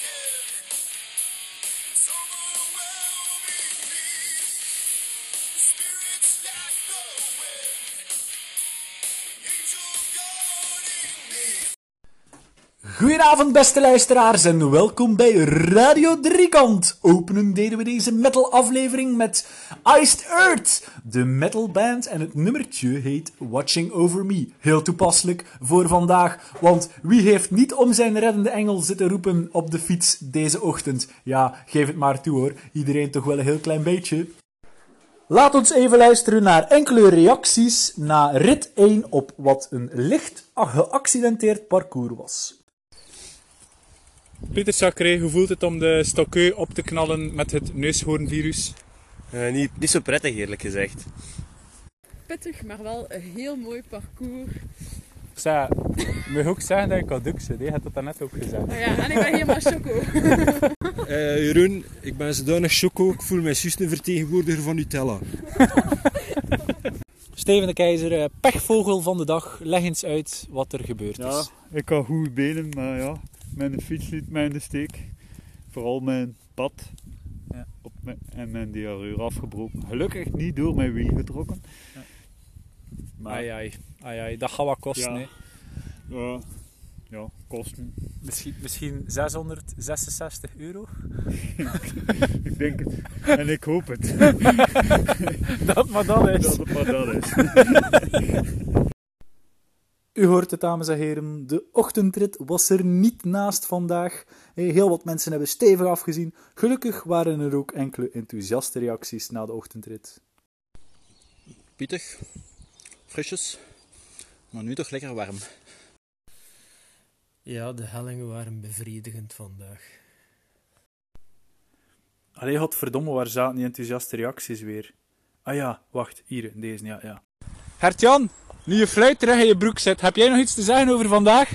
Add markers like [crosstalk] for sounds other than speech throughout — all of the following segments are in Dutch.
Yeah. [laughs] Goedenavond beste luisteraars en welkom bij Radio Driekant. Openen deden we deze metal aflevering met Iced Earth, de metal band en het nummertje heet Watching Over Me. Heel toepasselijk voor vandaag, want wie heeft niet om zijn reddende engel zitten roepen op de fiets deze ochtend? Ja, geef het maar toe hoor, iedereen toch wel een heel klein beetje. Laat ons even luisteren naar enkele reacties na rit 1 op wat een licht geaccidenteerd parcours was. Hoe voelt het om de stokkeu op te knallen met het neushoornvirus? Eh, niet, niet zo prettig eerlijk gezegd. pittig, maar wel een heel mooi parcours. Zeg, moet je ook zeggen dat ik zit? Je hebt dat net ook gezegd. Nou ja, en ik ben helemaal choco. [laughs] Eh Jeroen, ik ben zodanig choco, ik voel mij juist een vertegenwoordiger van Nutella. [laughs] Steven de Keizer, eh, pechvogel van de dag, leg eens uit wat er gebeurd Ja, is. ik had goede benen, maar ja, mijn fiets liet mij in de steek. Vooral mijn pad Ja. op mijn, en mijn diarreur afgebroken. Gelukkig niet door mijn wiel getrokken. Ja. Maar Ai ai, ai ai, dat gaat wat kosten. Ja. ja, ja, kosten. Misschien, misschien 666 euro? [laughs] ik denk het. En ik hoop het. [laughs] Dat maar dat is. dat het maar dat is. [laughs] U hoort het, dames en heren. De ochtendrit was er niet naast vandaag. Heel wat mensen hebben stevig afgezien. Gelukkig waren er ook enkele enthousiaste reacties na de ochtendrit. Pittig, frisjes, maar nu toch lekker warm. Ja, de hellingen waren bevredigend vandaag. Allee, godverdomme, waar zaten die enthousiaste reacties weer? Ah ja, wacht, hier, deze, ja, ja. Gert-Jan, nu je fluit terug in je broek zit, heb jij nog iets te zeggen over vandaag?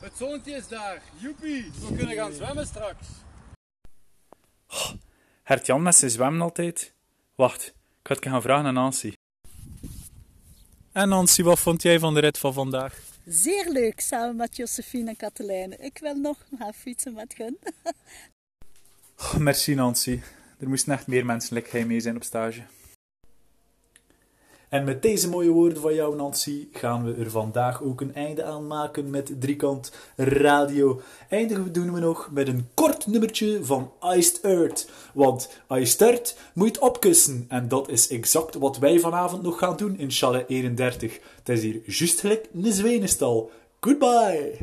Het zonnetje is daar, joepie, we kunnen gaan zwemmen straks. Gert-Jan met zijn zwemmen altijd. Wacht, ik ga het gaan vragen aan Nancy. En Nancy, wat vond jij van de rit van vandaag? Zeer leuk samen met Josephine en Katelijne. Ik wil nog gaan fietsen met hun. [laughs] Oh, merci Nancy. Er moesten echt meer mensen lekker mee zijn op stage. En met deze mooie woorden van jou, Nancy, gaan we er vandaag ook een einde aan maken met Driekant Radio. Eindigen doen we nog met een kort nummertje van Iced Earth. Want Iced Earth moet opkussen. En dat is exact wat wij vanavond nog gaan doen in Chalet 31. Het is hier juist gelijk een zwenenstal. Goodbye!